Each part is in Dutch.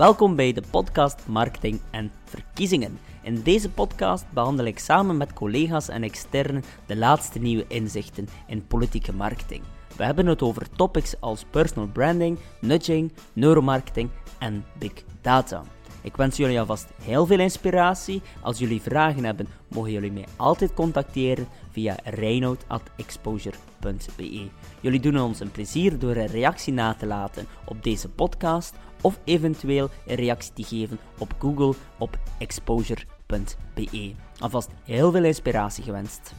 Welkom bij de podcast Marketing en Verkiezingen. In deze podcast behandel ik samen met collega's en externen de laatste nieuwe inzichten in politieke marketing. We hebben het over topics als personal branding, nudging, neuromarketing en big data. Ik wens jullie alvast heel veel inspiratie. Als jullie vragen hebben, mogen jullie mij altijd contacteren via reinoud.exposure.be. Jullie doen ons een plezier door een reactie na te laten op deze podcast of eventueel een reactie te geven op Google op exposure.be. Alvast heel veel inspiratie gewenst.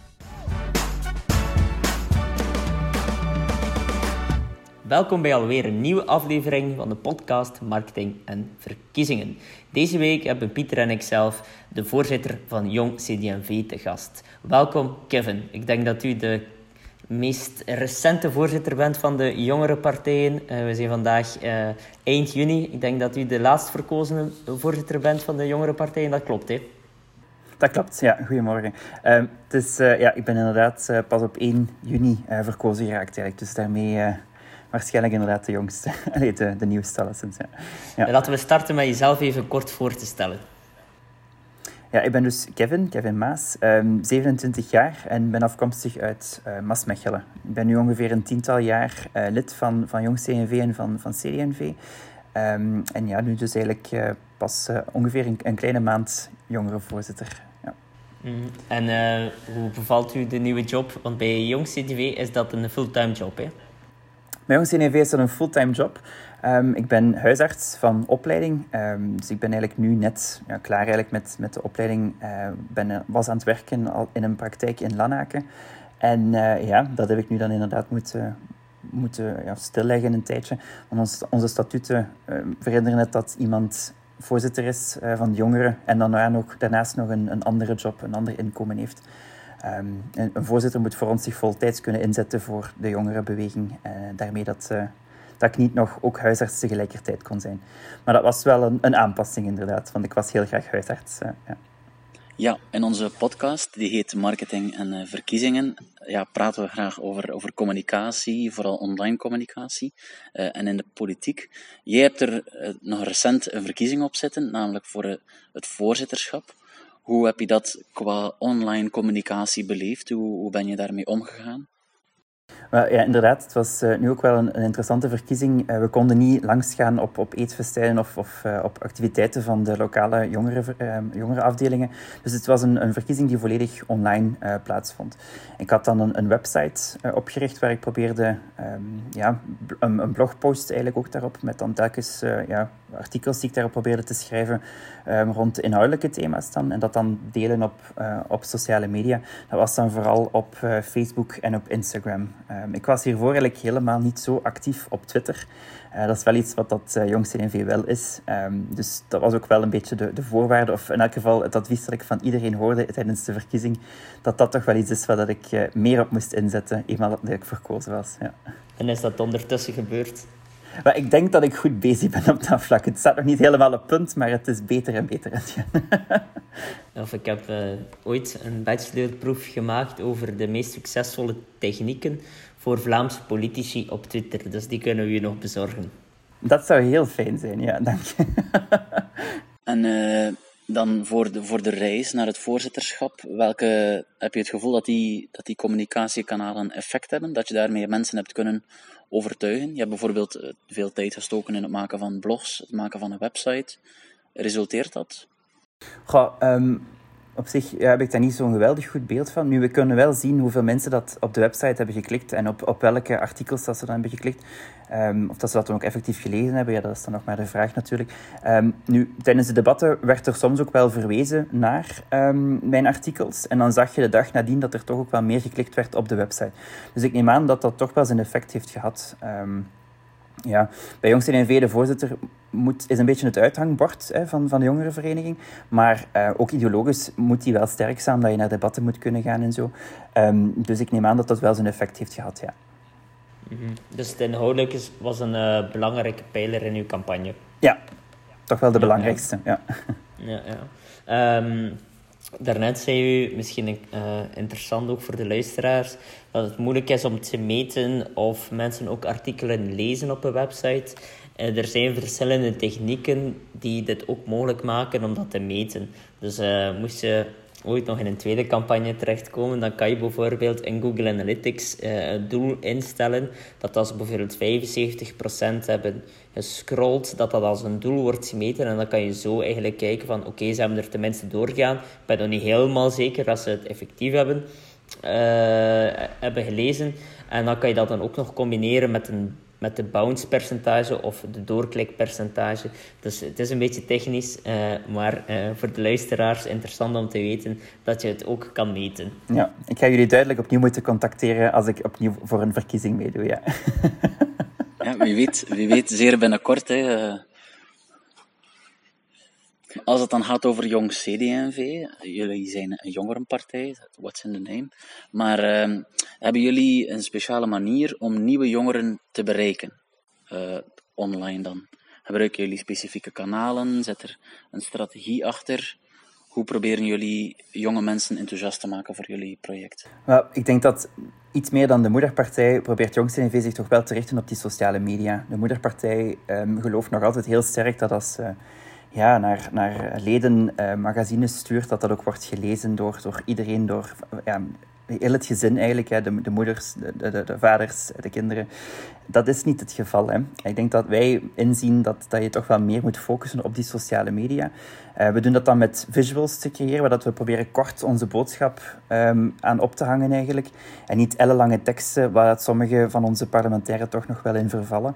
Welkom bij alweer een nieuwe aflevering van de podcast Marketing en Verkiezingen. Deze week hebben Pieter en ik zelf de voorzitter van Jong CDMV te gast. Welkom Kevin. Ik denk dat u de meest recente voorzitter bent van de jongere partijen. Uh, we zijn vandaag uh, eind juni. Ik denk dat u de laatst verkozen voorzitter bent van de jongere partijen. Dat klopt, hè? Dat klopt, ja. Goedemorgen. Uh, het is, ja, ik ben inderdaad pas op 1 juni verkozen geraakt. Eigenlijk. Dus daarmee waarschijnlijk inderdaad de jongste. Allee, de, de nieuwste alleszins, ja. ja. Laten we starten met jezelf even kort voor te stellen. Ja, ik ben dus Kevin, Kevin Maas, um, 27 jaar en ben afkomstig uit uh, Maasmechelen. Ik ben nu ongeveer een tiental jaar uh, lid van, van Jong CNV en van, van CDNV. Um, ehm, en ja, nu dus eigenlijk uh, pas ongeveer een, een, kleine maand jongere voorzitter. Ja. Mm. En hoe bevalt u de nieuwe job? Want bij Jong CDV is dat een fulltime job, hè? Bij Jong CNV is dat een fulltime job. Um, ik ben huisarts van opleiding, um, dus ik ben eigenlijk nu net ja, klaar eigenlijk met, met de opleiding. Uh, ben, was aan het werken in een praktijk in Lanaken. En uh, ja, dat heb ik nu dan inderdaad moeten, moeten ja, stilleggen een tijdje. Want ons, onze statuten uh, verhinderen dat iemand voorzitter is van de jongeren en dan nog, daarnaast nog een, een andere job, een ander inkomen heeft. Um, een, voorzitter moet voor ons zich voltijds kunnen inzetten voor de jongerenbeweging. daarmee dat dat ik niet nog ook huisarts tegelijkertijd kon zijn. Maar dat was wel een, een aanpassing inderdaad, want ik was heel graag huisarts. Uh, ja. Ja, in onze podcast, die heet Marketing en uh, Verkiezingen, ja, praten we graag over, over communicatie, vooral online communicatie uh, en in de politiek. Jij hebt er nog recent een verkiezing op zitten, namelijk voor het voorzitterschap. Hoe heb je dat qua online communicatie beleefd? Hoe, hoe ben je daarmee omgegaan? Ja, inderdaad. Het was uh, nu ook wel een, interessante verkiezing. Uh, we konden niet langsgaan op, op eetfestijnen of, of uh, op activiteiten van de lokale jongeren, jongerenafdelingen. Dus het was een, een verkiezing die volledig online plaatsvond. Ik had dan een, een website opgericht waar ik probeerde um, ja, een, een, blogpost eigenlijk ook daarop, met dan telkens ja, artikels die ik daarop probeerde te schrijven um, rond inhoudelijke thema's dan. En dat dan delen op, op sociale media. Dat was dan vooral op Facebook en op Instagram. Um, ik was hiervoor eigenlijk helemaal niet zo actief op Twitter. Uh, dat is wel iets wat dat uh, Jong wel is. Um, dus dat was ook wel een beetje de, de voorwaarde, of in elk geval het advies dat ik van iedereen hoorde tijdens de verkiezing, dat dat toch wel iets is waar dat ik uh, meer op moest inzetten, eenmaal dat ik verkozen was. Ja. En is dat ondertussen gebeurd? Maar ik denk dat ik goed bezig ben op dat vlak. Het staat nog niet helemaal op punt, maar het is beter en beter Of ik heb uh, ooit een bachelorproef gemaakt over de meest succesvolle technieken voor Vlaamse politici op Twitter. Dus die kunnen we je nog bezorgen. Dat zou heel fijn zijn, ja, dank je. en uh, dan voor de, voor de reis naar het voorzitterschap, welke, heb je het gevoel dat die, dat die communicatiekanalen effect hebben? Dat je daarmee mensen hebt kunnen overtuigen? Je hebt bijvoorbeeld eh, veel tijd gestoken in het maken van blogs, het maken van een website. Resulteert dat? Goh, um, op zich heb ik daar niet zo'n geweldig goed beeld van. Nu, we kunnen wel zien hoeveel mensen dat op de website hebben geklikt en op, op welke artikels dat ze dan hebben geklikt. Um, of dat ze dat dan ook effectief gelezen hebben, ja, dat is dan nog maar de vraag natuurlijk. Um, nu, tijdens de debatten werd er soms ook wel verwezen naar um, mijn artikels. En dan zag je de dag nadien dat er toch ook wel meer geklikt werd op de website. Dus ik neem aan dat dat toch wel zijn effect heeft gehad. Ja, bij Jong CNV, de voorzitter, moet, is een beetje het uithangbord hè, van, van de jongerenvereniging. Maar uh, ook ideologisch moet die wel sterk staan, dat je naar debatten moet kunnen gaan en zo. Um, dus ik neem aan dat dat wel zijn effect heeft gehad, ja. Mm -hmm. Dus het inhoudelijk was een uh, belangrijke pijler in uw campagne? Ja, toch wel de ja, belangrijkste, ja. Ja, ja. Um, Daarnet zei u, misschien uh, interessant ook voor de luisteraars, dat het moeilijk is om te meten of mensen ook artikelen lezen op een website. Uh, er zijn verschillende technieken die dit ook mogelijk maken om dat te meten. Dus uh, moest je ooit nog in een tweede campagne terechtkomen, dan kan je bijvoorbeeld in Google Analytics uh, het doel instellen dat als bijvoorbeeld 75% hebben gescrolld, dat dat als een doel wordt gemeten. En dan kan je zo eigenlijk kijken van oké, ze hebben er tenminste doorgaan. Ik ben nog niet helemaal zeker dat ze het effectief hebben, uh, hebben gelezen. En dan kan je dat dan ook nog combineren met een met de bounce percentage of de doorklikpercentage. Dus het is een beetje technisch, uh, maar uh, voor de luisteraars interessant om te weten dat je het ook kan meten. Ja, ik ga jullie duidelijk opnieuw moeten contacteren als ik opnieuw voor een verkiezing meedoe. Ja, ja wie, weet, wie weet zeer binnenkort. Hè, uh, als het dan gaat over jong CD&V, jullie zijn een jongerenpartij, what's in the name. Maar uh, hebben jullie een speciale manier om nieuwe jongeren te bereiken? Uh, online dan? Gebruiken jullie specifieke kanalen? Zit er een strategie achter? Hoe proberen jullie jonge mensen enthousiast te maken voor jullie project? Ik denk dat iets meer dan de moederpartij probeert Jong CD&V zich toch wel te richten op die sociale media. De moederpartij um, gelooft nog altijd heel sterk dat als... Uh, ja, naar, naar leden magazines stuurt, dat dat ook wordt gelezen door, door iedereen, door ja, heel het gezin eigenlijk, hè, de, de moeders, de, de, de, vaders, de kinderen. Dat is niet het geval. Hè. Ik denk dat wij inzien dat, dat je toch wel meer moet focussen op die sociale media. Uh, we doen dat dan met visuals te creëren, waar we proberen kort onze boodschap um, aan op te hangen eigenlijk. En niet ellenlange teksten, waar dat sommige van onze parlementairen toch nog wel in vervallen.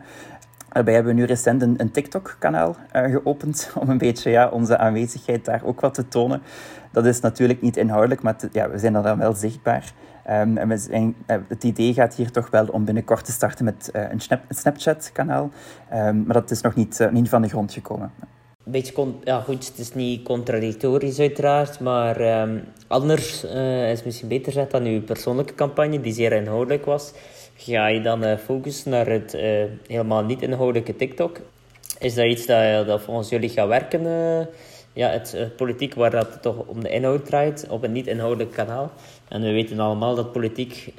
Daarbij hebben we nu recent een, een TikTok-kanaal uh, geopend om een beetje ja, onze aanwezigheid daar ook wat te tonen. Dat is natuurlijk niet inhoudelijk, maar ja, we zijn dan wel zichtbaar. Um, en we zijn, uh, het idee gaat hier toch wel om binnenkort te starten met een, snap, een Snapchat-kanaal. Um, maar dat is nog niet, niet van de grond gekomen. Een beetje, ja goed, het is niet contradictorisch uiteraard, maar um, anders is misschien beter gezegd dan uw persoonlijke campagne, die zeer inhoudelijk was. Ga je dan uh, focussen naar het uh, helemaal niet inhoudelijke TikTok? Is dat iets dat, dat volgens jullie gaat werken? Ja, het politiek waar dat toch om de inhoud draait, op een niet-inhoudelijk kanaal. En we weten allemaal dat politiek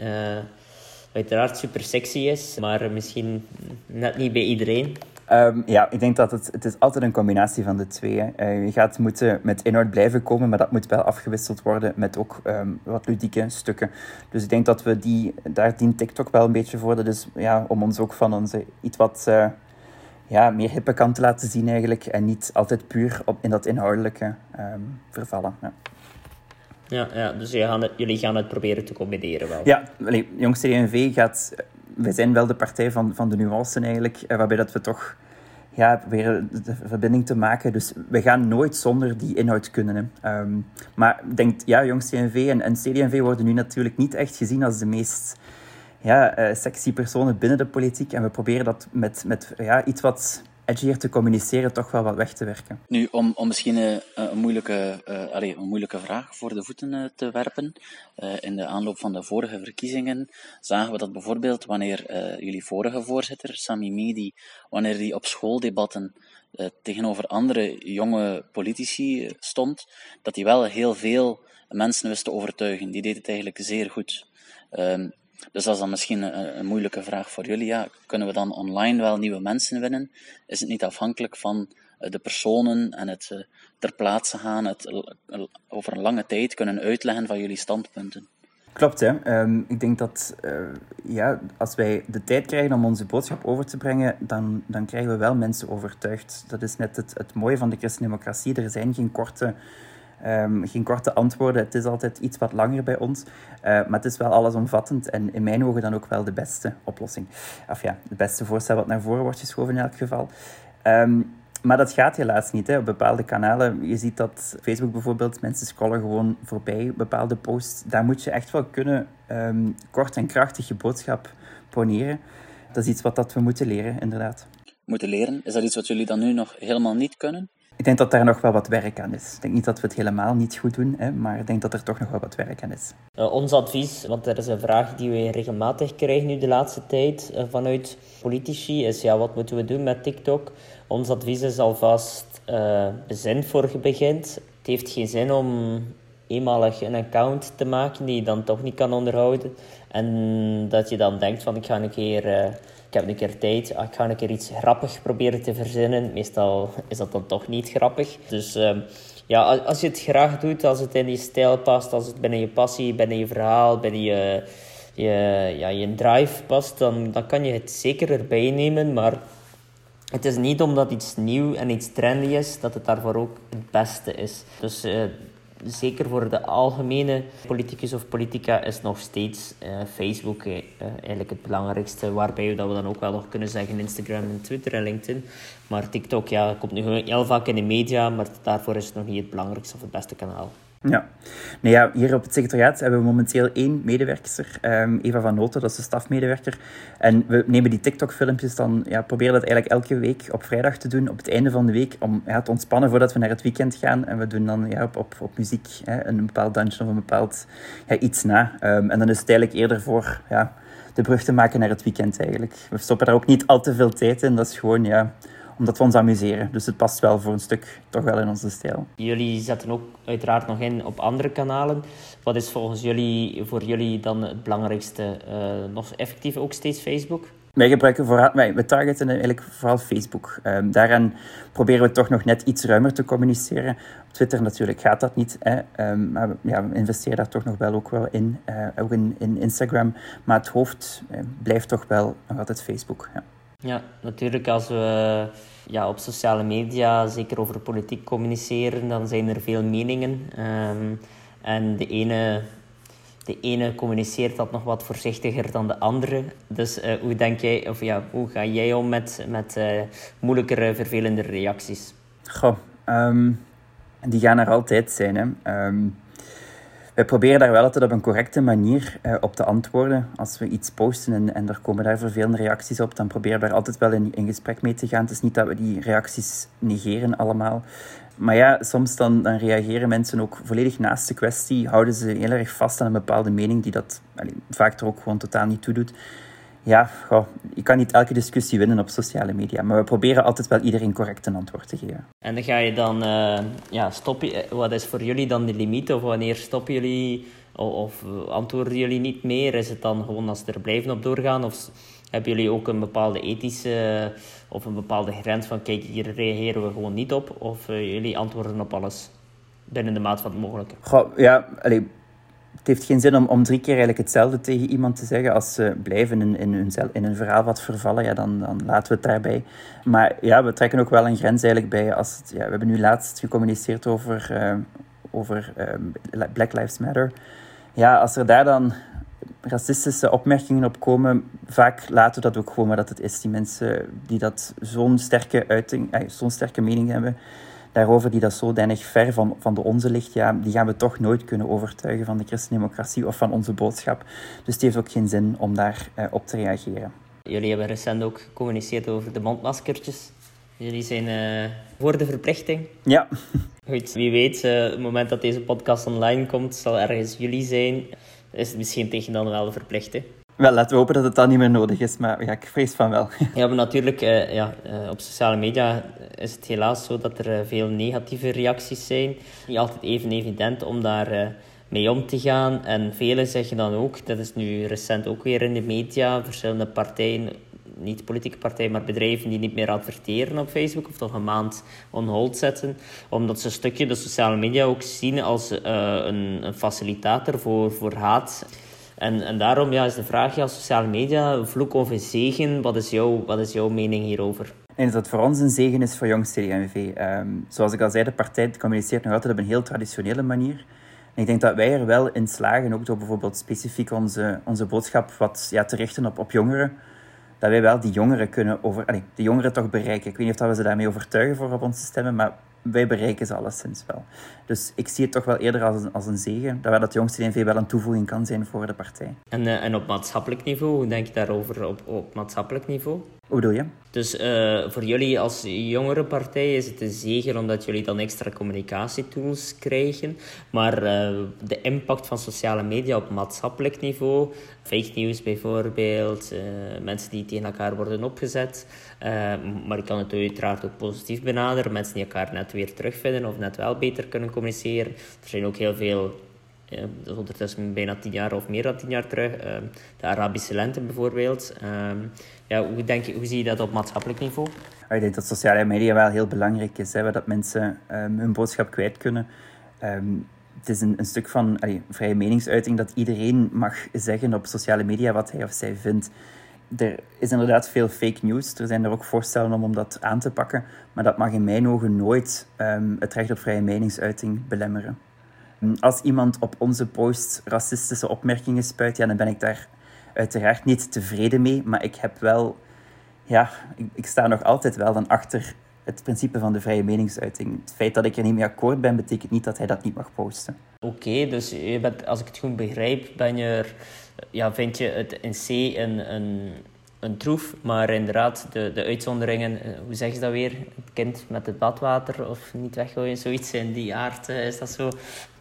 uiteraard super sexy is, maar misschien net niet bij iedereen. Um, ja, ik denk dat het, het is altijd een combinatie van de twee. Uh, je gaat moeten met inhoud blijven komen, maar dat moet wel afgewisseld worden met ook um, wat ludieke stukken. Dus ik denk dat we die, daar dient TikTok wel een beetje voor. Dus ja, om ons ook van onze iets wat uh, ja, meer hippe kant te laten zien eigenlijk. En niet altijd puur op, in dat inhoudelijke um, vervallen. Ja. Ja, ja dus jullie gaan, het, jullie gaan het proberen te combineren wel. Ja, Jong CD&V gaat wij zijn wel de partij van, van de nuance eigenlijk, eh, waarbij dat we toch ja, proberen de verbinding te maken. Dus we gaan nooit zonder die inhoud kunnen. Um, maar denk, ja, Jong CNV en, en CD&V worden nu natuurlijk niet echt gezien als de meest ja, uh, sexy personen binnen de politiek. En we proberen dat met, met ja, iets wat edgier te communiceren toch wel wat weg te werken. Nu, om, om misschien een, een moeilijke, uh, een moeilijke vraag voor de voeten te werpen. In de aanloop van de vorige verkiezingen zagen we dat bijvoorbeeld wanneer jullie vorige voorzitter, Sami Medi, wanneer die op schooldebatten tegenover andere jonge politici stond, dat hij wel heel veel mensen wist te overtuigen. Die deed het eigenlijk zeer goed. Ehm, dus dat is dan misschien een, moeilijke vraag voor jullie. Ja, kunnen we dan online wel nieuwe mensen winnen? Is het niet afhankelijk van eh, de personen en het uh, ter plaatse gaan, het over een lange tijd kunnen uitleggen van jullie standpunten? Klopt, hè. Um, ik denk dat uh, ja, als wij de tijd krijgen om onze boodschap over te brengen, dan, dan krijgen we wel mensen overtuigd. Dat is net het, het mooie van de christendemocratie. Er zijn geen korte Um, geen korte antwoorden. Het is altijd iets wat langer bij ons. Uh, maar het is wel allesomvattend en in mijn ogen dan ook wel de beste oplossing. Of ja, het beste voorstel wat naar voren wordt geschoven in elk geval. Um, maar dat gaat helaas niet. Hè. Op bepaalde kanalen, je ziet dat Facebook bijvoorbeeld, mensen scrollen gewoon voorbij bepaalde posts. Daar moet je echt wel kunnen um, kort en krachtig je boodschap poneren. Dat is iets wat dat we moeten leren, inderdaad. Moeten leren? Is dat iets wat jullie dan nu nog helemaal niet kunnen? Ik denk dat daar nog wel wat werk aan is. Ik denk niet dat we het helemaal niet goed doen, hè, maar ik denk dat er toch nog wel wat werk aan is. Uh, ons advies, want dat is een vraag die we regelmatig krijgen nu de laatste tijd uh, vanuit politici, is ja, wat moeten we doen met TikTok? Ons advies is alvast uh, bezin voor begint. Het heeft geen zin om eenmalig een account te maken die je dan toch niet kan onderhouden. En dat je dan denkt van ik ga een keer, uh, ik heb een keer tijd, ah, ik ga een keer iets grappig proberen te verzinnen. Meestal is dat dan toch niet grappig. Dus uh, ja, als je het graag doet, als het in je stijl past, als het binnen je passie, binnen je verhaal, binnen je, je, ja, je drive past, dan, dan kan je het zeker erbij nemen. Maar het is niet omdat iets nieuw en iets trendy is, dat het daarvoor ook het beste is. Dus uh, zeker voor de algemene politicus of politica is nog steeds uh, Facebook uh, eigenlijk het belangrijkste. Waarbij dat we dan ook wel nog kunnen zeggen Instagram en Twitter en LinkedIn. Maar TikTok ja, komt nu heel vaak in de media, maar daarvoor is het nog niet het belangrijkste of het beste kanaal. Ja. Nee, ja, hier op het secretariaat hebben we momenteel één medewerker, um, Eva van Noten, dat is de stafmedewerker. En we nemen die TikTok-filmpjes dan, ja, proberen dat eigenlijk elke week op vrijdag te doen, op het einde van de week, om ja, te ontspannen voordat we naar het weekend gaan. En we doen dan ja, op, op, op muziek hè, een bepaald dansje of een bepaald ja, iets na. Um, en dan is het eigenlijk eerder voor ja, de brug te maken naar het weekend eigenlijk. We stoppen daar ook niet al te veel tijd in, dat is gewoon... Ja, omdat we ons amuseren. Dus het past wel voor een stuk toch wel in onze stijl. Jullie zetten ook uiteraard nog in op andere kanalen. Wat is volgens jullie, voor jullie dan het belangrijkste? Uh, nog effectief ook steeds Facebook? Wij gebruiken vooral, wij, we targeten eigenlijk vooral Facebook. Um, daaraan proberen we toch nog net iets ruimer te communiceren. Op Twitter natuurlijk gaat dat niet, hè. Um, maar ja, we investeren daar toch nog wel ook wel in. Uh, ook in, in Instagram. Maar het hoofd uh, blijft toch wel nog altijd Facebook. Ja. Ja, natuurlijk als we ja, op sociale media zeker over politiek communiceren, dan zijn er veel meningen. Um, en de ene, de ene communiceert dat nog wat voorzichtiger dan de andere. Dus uh, hoe denk jij, of ja, hoe ga jij om met, met uh, moeilijkere, vervelende reacties? Goh, um, die gaan er altijd zijn. Hè. Um, wij proberen daar wel altijd op een correcte manier uh, op te antwoorden. Als we iets posten en, en er komen daar vervelende reacties op, dan proberen we daar altijd wel in, in gesprek mee te gaan. Het is niet dat we die reacties negeren allemaal. Maar ja, soms dan, dan reageren mensen ook volledig naast de kwestie, houden ze heel erg vast aan een bepaalde mening die dat vaak er ook gewoon totaal niet toe doet ja, goh, je kan niet elke discussie winnen op sociale media, maar we proberen altijd wel iedereen correct een antwoord te geven. En dan ga je dan, uh, ja, stoppen, eh, wat is voor jullie dan de limiet? Of wanneer stoppen jullie, of, of, antwoorden jullie niet meer? Is het dan gewoon als ze er blijven op doorgaan? Of hebben jullie ook een bepaalde ethische of een bepaalde grens van, kijk, hier reageren we gewoon niet op? Of uh, jullie antwoorden op alles binnen de maat van het mogelijke? Goh, ja, allee, het heeft geen zin om, om drie keer eigenlijk hetzelfde tegen iemand te zeggen. Als ze blijven in, in, hun, in hun verhaal wat vervallen, ja, dan, dan laten we het daarbij. Maar ja, we trekken ook wel een grens eigenlijk bij. Als ja, we hebben nu laatst gecommuniceerd over, uh, over uh, Black Lives Matter. Ja, als er daar dan racistische opmerkingen op komen, vaak laten we dat ook gewoon maar dat het is. Die mensen die dat zo'n sterke uiting, eh, zo'n sterke mening hebben, daarover die dat zodanig ver van, van de onze ligt, ja, die gaan we toch nooit kunnen overtuigen van de christendemocratie of van onze boodschap. Dus het heeft ook geen zin om daar uh, op te reageren. Jullie hebben recent ook gecommuniceerd over de mondmaskertjes. Jullie zijn uh, voor de verplichting. Ja. Goed, wie weet, uh, het moment dat deze podcast online komt, zal ergens jullie zijn. Is het misschien tegen dan wel verplicht, wel, laten we hopen dat het dan niet meer nodig is, maar ik vrees van wel. Ja, maar natuurlijk, uh, ja, uh, op sociale media is het helaas zo dat er uh, veel negatieve reacties zijn. Niet altijd even evident om daar mee om te gaan. En velen zeggen dan ook, dat is nu recent ook weer in de media, verschillende partijen, niet politieke partijen, maar bedrijven die niet meer adverteren op Facebook of toch een maand on hold zetten, omdat ze een stukje de sociale media ook zien als een, een facilitator voor, voor haat. En, en daarom ja, is de vraag, ja, sociale media, vloek of een zegen, wat is, jouw, wat is jouw mening hierover? En dat voor ons een zegen is voor Jong CD&V. Ehm, zoals ik al zei, de partij communiceert nog altijd op een heel traditionele manier. En ik denk dat wij er wel in slagen, ook door bijvoorbeeld specifiek onze, onze boodschap wat ja, te richten op, op jongeren, dat wij wel die jongeren kunnen over, allez, de jongeren toch bereiken. Ik weet niet of we ze daarmee overtuigen voor op ons te stemmen, maar wij bereiken ze alleszins wel. Dus ik zie het toch wel eerder als een, als een zegen, dat dat jongste DNV wel een toevoeging kan zijn voor de partij. En, uh, en op maatschappelijk niveau, hoe denk je daarover op, op maatschappelijk niveau? Hoe bedoel je? Dus uh, voor jullie als jongere partij is het een zegen omdat jullie dan extra communicatietools krijgen. Maar uh, de impact van sociale media op maatschappelijk niveau, fake news bijvoorbeeld, mensen die tegen elkaar worden opgezet, maar je kan het uiteraard ook positief benaderen. Mensen die elkaar net weer terugvinden of net wel beter kunnen communiceren. Er zijn ook heel veel is ondertussen bijna tien jaar of meer dan tien jaar terug. Ehm, de Arabische lente bijvoorbeeld. Ehm, ja, hoe, denk je, hoe zie je dat op maatschappelijk niveau? Ik denk dat sociale media wel heel belangrijk is, hè, dat mensen um, hun boodschap kwijt kunnen. het is een, stuk van vrije meningsuiting dat iedereen mag zeggen op sociale media wat hij of zij vindt. Er is inderdaad veel fake news. Er zijn er ook voorstellen om, om dat aan te pakken. Maar dat mag in mijn ogen nooit het recht op vrije meningsuiting belemmeren. Als iemand op onze post racistische opmerkingen spuit, ja, dan ben ik daar uiteraard niet tevreden mee. Maar ik heb wel, ja, ik, sta nog altijd wel dan achter het principe van de vrije meningsuiting. Het feit dat ik er niet mee akkoord ben, betekent niet dat hij dat niet mag posten. Oké, dus je bent, als ik het goed begrijp, ben je er, ja, vind je het in C een, een, een troef, maar inderdaad, de, de uitzonderingen, eh, hoe zeg je dat weer? Het kind met het badwater of niet weggooien, zoiets in die aard, eh, is dat zo?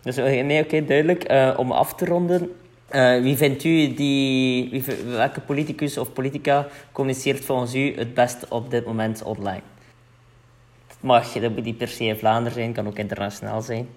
Dus nee, oké, duidelijk. Uh, om af te ronden, wie vindt u die, wie, welke politicus of politica communiceert volgens u het best op dit moment online? Het mag, dat moet niet per se in Vlaanderen zijn, kan ook internationaal zijn.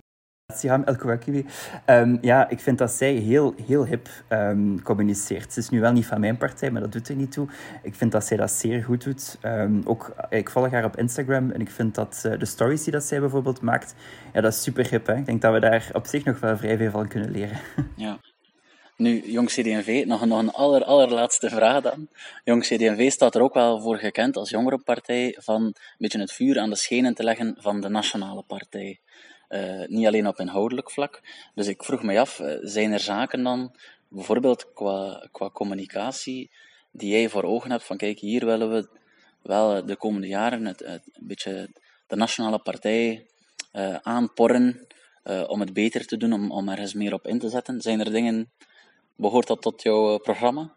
Um, ja, ik vind dat zij heel, heel hip um, communiceert. Ze is nu wel niet van mijn partij, maar dat doet er niet toe. Ik vind dat zij dat zeer goed doet. Um, ook, ik volg haar op Instagram en ik vind dat uh, de stories die dat zij bijvoorbeeld maakt, ja, dat is super hip. Hè? Ik denk dat we daar op zich nog wel vrij veel van kunnen leren. Ja. Nu, Jong CD&V, nog, nog een aller, allerlaatste vraag dan. Jong CD&V staat er ook wel voor gekend als jongerenpartij van een beetje het vuur aan de schenen te leggen van de nationale partij. Uh, niet alleen op inhoudelijk vlak. Dus ik vroeg me af, uh, zijn er zaken dan, bijvoorbeeld qua, qua communicatie, die jij voor ogen hebt van kijk, hier willen we wel de komende jaren het, een beetje de nationale partij aanporren om het beter te doen, om, om ergens meer op in te zetten. Zijn er dingen, behoort dat tot jouw programma?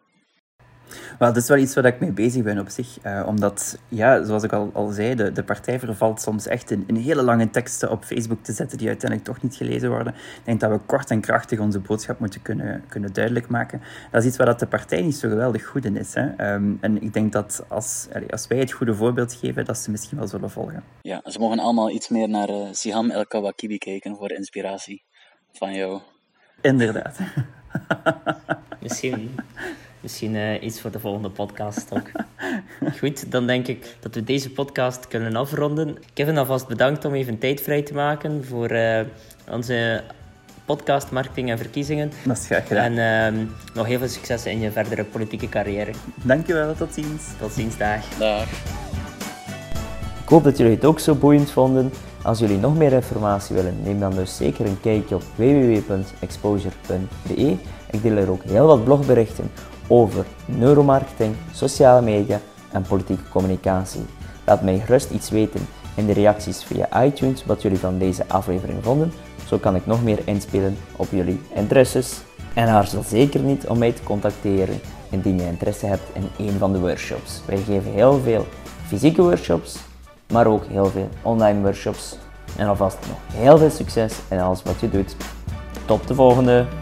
Wel, dat is wel iets waar ik mee bezig ben op zich. Uh, omdat, ja, zoals ik al, al zei, de, de partij vervalt soms echt in, in hele lange teksten op Facebook te zetten die uiteindelijk toch niet gelezen worden. Ik denk dat we kort en krachtig onze boodschap moeten kunnen, kunnen duidelijk maken. Dat is iets waar dat de partij niet zo geweldig goed in is. Hè. Um, en ik denk dat als, als wij het goede voorbeeld geven, dat ze misschien wel zullen volgen. Ja, ze mogen allemaal iets meer naar uh, Siham El Kawakibi kijken voor inspiratie van jou. Inderdaad. Misschien Misschien uh, iets voor de volgende podcast ook. Goed, dan denk ik dat we deze podcast kunnen afronden. Kevin, alvast bedankt om even tijd vrij te maken voor uh, onze podcast, marketing en verkiezingen. Dat is graag gedaan. En uh, nog heel veel succes in je verdere politieke carrière. Dankjewel, tot ziens. Tot ziens, dag. Dag. Ik hoop dat jullie het ook zo boeiend vonden. Als jullie nog meer informatie willen, neem dan dus zeker een kijkje op www.exposure.be. Ik deel er ook heel wat blogberichten over neuromarketing, sociale media en politieke communicatie. Laat mij gerust iets weten in de reacties via iTunes wat jullie van deze aflevering vonden. Zo kan ik nog meer inspelen op jullie interesses. En aarzel zeker niet om mij te contacteren indien je interesse hebt in een van de workshops. Wij geven heel veel fysieke workshops, maar ook heel veel online workshops. En alvast nog heel veel succes in alles wat je doet. Tot de volgende!